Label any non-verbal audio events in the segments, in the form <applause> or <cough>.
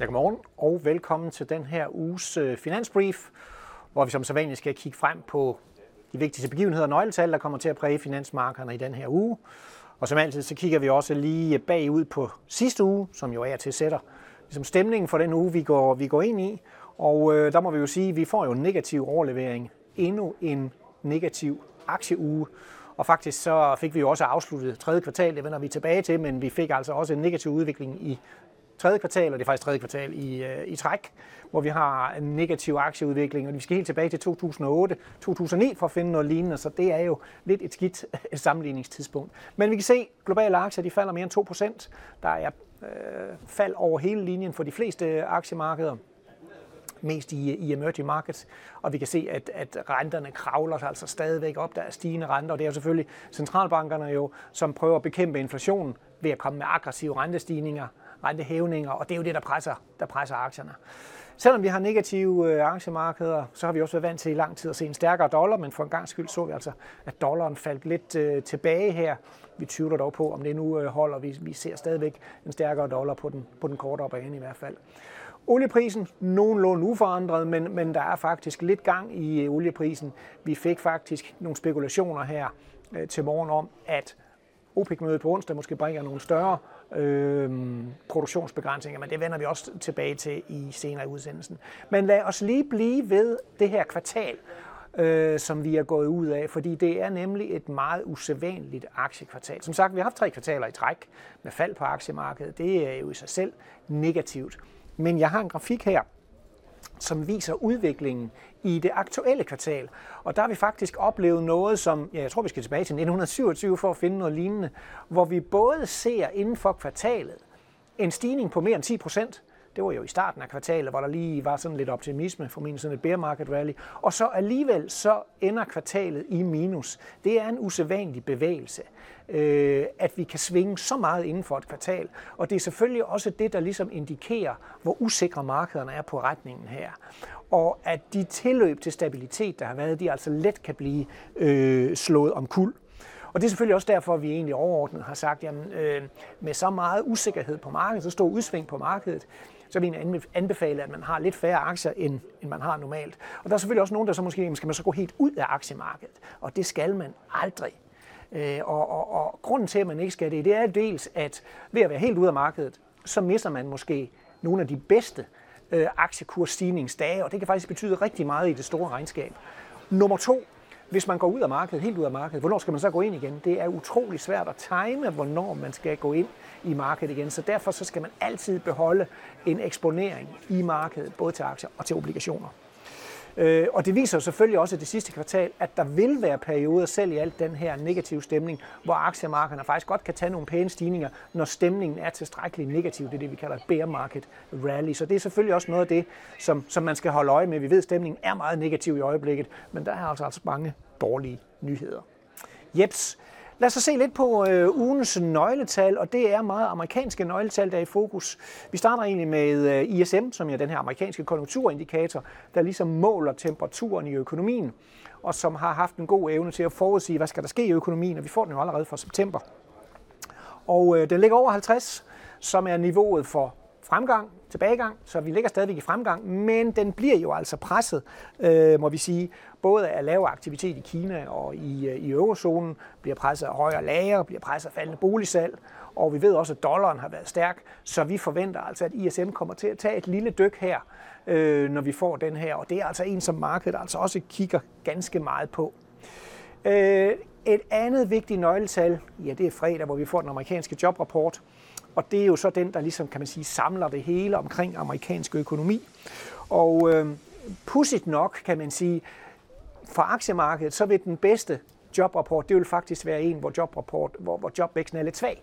Ja, godmorgen og velkommen til den her uges øh, finansbrief, hvor vi som sædvanligt skal kigge frem på de vigtigste begivenheder og nøgletal, der kommer til at præge finansmarkederne i den her uge. Og som altid, så kigger vi også lige bagud på sidste uge, som jo er til sætter ligesom stemningen for den uge, vi går, vi går ind i. Og øh, der må vi jo sige, at vi får jo en negativ overlevering. Endnu en negativ aktieuge. Og faktisk så fik vi jo også afsluttet tredje kvartal, det vender vi tilbage til, men vi fik altså også en negativ udvikling i tredje kvartal, og det er faktisk tredje kvartal i, øh, i træk, hvor vi har en negativ aktieudvikling, og vi skal helt tilbage til 2008-2009 for at finde noget lignende, så det er jo lidt et skidt <laughs> sammenligningstidspunkt. Men vi kan se, at globale aktier de falder mere end 2%. Der er øh, fald over hele linjen for de fleste aktiemarkeder mest i, i emerging markets, og vi kan se, at, at renterne kravler altså stadigvæk op. Der er stigende renter, og det er jo selvfølgelig centralbankerne jo, som prøver at bekæmpe inflationen ved at komme med aggressive rentestigninger rentehævninger, og det er jo det, der presser, der presser aktierne. Selvom vi har negative øh, aktiemarkeder, så har vi også været vant til i lang tid at se en stærkere dollar, men for en gang skyld så vi altså, at dollaren faldt lidt øh, tilbage her. Vi tvivler dog på, om det nu øh, holder. Vi, vi ser stadigvæk en stærkere dollar på den, på den korte bane i hvert fald. Olieprisen nogenlunde uforandret, men, men der er faktisk lidt gang i øh, olieprisen. Vi fik faktisk nogle spekulationer her øh, til morgen om, at OPEC-mødet på onsdag måske bringer nogle større øh, produktionsbegrænsninger, men det vender vi også tilbage til i senere i udsendelsen. Men lad os lige blive ved det her kvartal, øh, som vi er gået ud af, fordi det er nemlig et meget usædvanligt aktiekvartal. Som sagt, vi har haft tre kvartaler i træk med fald på aktiemarkedet. Det er jo i sig selv negativt. Men jeg har en grafik her, som viser udviklingen i det aktuelle kvartal. Og der har vi faktisk oplevet noget, som ja, jeg tror, vi skal tilbage til 1927 for at finde noget lignende, hvor vi både ser inden for kvartalet en stigning på mere end 10 procent, det var jo i starten af kvartalet, hvor der lige var sådan lidt optimisme, formentlig sådan et bear market rally. Og så alligevel så ender kvartalet i minus. Det er en usædvanlig bevægelse, øh, at vi kan svinge så meget inden for et kvartal. Og det er selvfølgelig også det, der ligesom indikerer, hvor usikre markederne er på retningen her. Og at de tilløb til stabilitet, der har været, de altså let kan blive øh, slået om kul. Og det er selvfølgelig også derfor, at vi egentlig overordnet har sagt, at øh, med så meget usikkerhed på markedet, så stor udsving på markedet, så vil jeg anbefale, at man har lidt færre aktier, end, end man har normalt. Og der er selvfølgelig også nogen, der så måske, skal man så gå helt ud af aktiemarkedet. Og det skal man aldrig. Øh, og, og, og grunden til, at man ikke skal det, det er dels, at ved at være helt ud af markedet, så mister man måske nogle af de bedste øh, aktiekursstigningsdage, og det kan faktisk betyde rigtig meget i det store regnskab. Nummer to, hvis man går ud af markedet, helt ud af markedet, hvornår skal man så gå ind igen? Det er utrolig svært at time, hvornår man skal gå ind i markedet igen. Så derfor så skal man altid beholde en eksponering i markedet, både til aktier og til obligationer. Øh, og det viser selvfølgelig også det sidste kvartal, at der vil være perioder, selv i alt den her negative stemning, hvor aktiemarkederne faktisk godt kan tage nogle pæne stigninger, når stemningen er tilstrækkeligt negativ. Det er det, vi kalder bear market rally. Så det er selvfølgelig også noget af det, som, som man skal holde øje med. Vi ved, at stemningen er meget negativ i øjeblikket, men der er altså, altså mange dårlige nyheder. Jeps, Lad os så se lidt på øh, ugens nøgletal, og det er meget amerikanske nøgletal, der er i fokus. Vi starter egentlig med øh, ISM, som er den her amerikanske konjunkturindikator, der ligesom måler temperaturen i økonomien, og som har haft en god evne til at forudsige, hvad skal der ske i økonomien, og vi får den jo allerede fra september. Og øh, den ligger over 50, som er niveauet for fremgang, tilbagegang, så vi ligger stadigvæk i fremgang, men den bliver jo altså presset, øh, må vi sige, både af lavere aktivitet i Kina og i, øh, i eurozonen, bliver presset af højere lager, bliver presset af faldende boligsalg, og vi ved også, at dollaren har været stærk, så vi forventer altså, at ISM kommer til at tage et lille dyk her, øh, når vi får den her, og det er altså en, som markedet altså også kigger ganske meget på. Øh, et andet vigtigt nøgletal, ja det er fredag, hvor vi får den amerikanske jobrapport, og det er jo så den, der ligesom, kan man sige, samler det hele omkring amerikansk økonomi. Og øh, pudsigt nok, kan man sige, for aktiemarkedet, så vil den bedste jobrapport, det vil faktisk være en, hvor, jobrapport, hvor, hvor jobvæksten er lidt svag.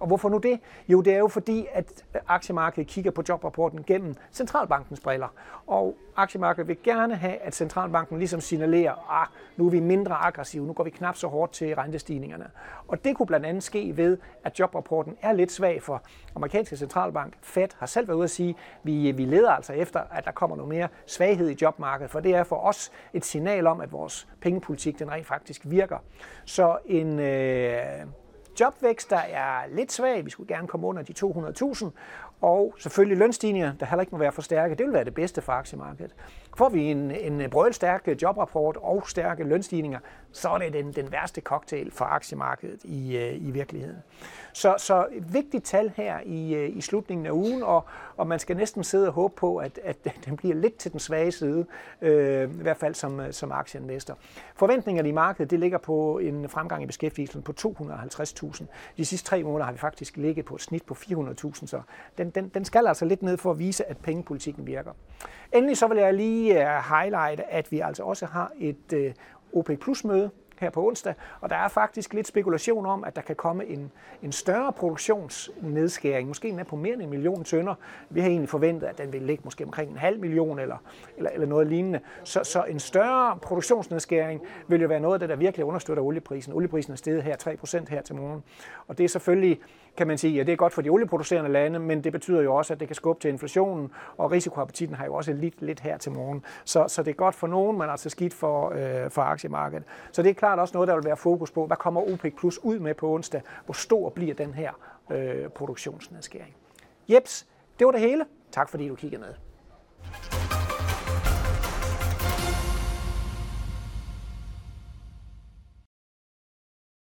Og hvorfor nu det? Jo, det er jo fordi, at aktiemarkedet kigger på jobrapporten gennem centralbankens briller. Og aktiemarkedet vil gerne have, at centralbanken ligesom signalerer, ah, nu er vi mindre aggressive, nu går vi knap så hårdt til rentestigningerne. Og det kunne blandt andet ske ved, at jobrapporten er lidt svag for amerikanske centralbank. Fed har selv været ude at sige, at vi, vi leder altså efter, at der kommer noget mere svaghed i jobmarkedet, for det er for os et signal om, at vores pengepolitik den rent faktisk virker. Så en øh, jobvækst, der er lidt svag. Vi skulle gerne komme under de 200.000. og selvfølgelig lønstigninger, der heller ikke må være for stærke. Det vil være det bedste for aktiemarkedet. Får vi en, en brølstærk jobrapport og stærke lønstigninger, så er det den, den værste cocktail for aktiemarkedet i, øh, i virkeligheden. Så, så et vigtigt tal her i, øh, i slutningen af ugen, og, og man skal næsten sidde og håbe på, at, at <laughs> den bliver lidt til den svage side, øh, i hvert fald som, øh, som aktieinvestor. Forventningerne i markedet det ligger på en fremgang i beskæftigelsen på 250.000. De sidste tre måneder har vi faktisk ligget på et snit på 400.000, så den, den, den skal altså lidt ned for at vise, at pengepolitikken virker. Endelig så vil jeg lige øh, highlighte, at vi altså også har et øh, OPEC Plus møde her på onsdag, og der er faktisk lidt spekulation om, at der kan komme en, en større produktionsnedskæring, måske med på mere end en million tønder. Vi har egentlig forventet, at den vil ligge måske omkring en halv million eller, eller, eller noget lignende. Så, så en større produktionsnedskæring vil jo være noget af det, der virkelig understøtter olieprisen. Olieprisen er steget her 3% her til morgen, og det er selvfølgelig kan man sige, at det er godt for de olieproducerende lande, men det betyder jo også, at det kan skubbe til inflationen, og risikoappetitten har jo også lidt, lidt her til morgen. Så, så det er godt for nogen, men altså skidt for, øh, for aktiemarkedet. Så det er klart også noget, der vil være fokus på. Hvad kommer OPEC Plus ud med på onsdag? Hvor stor bliver den her øh, produktionsnedskæring? Jeps, det var det hele. Tak fordi du kiggede med.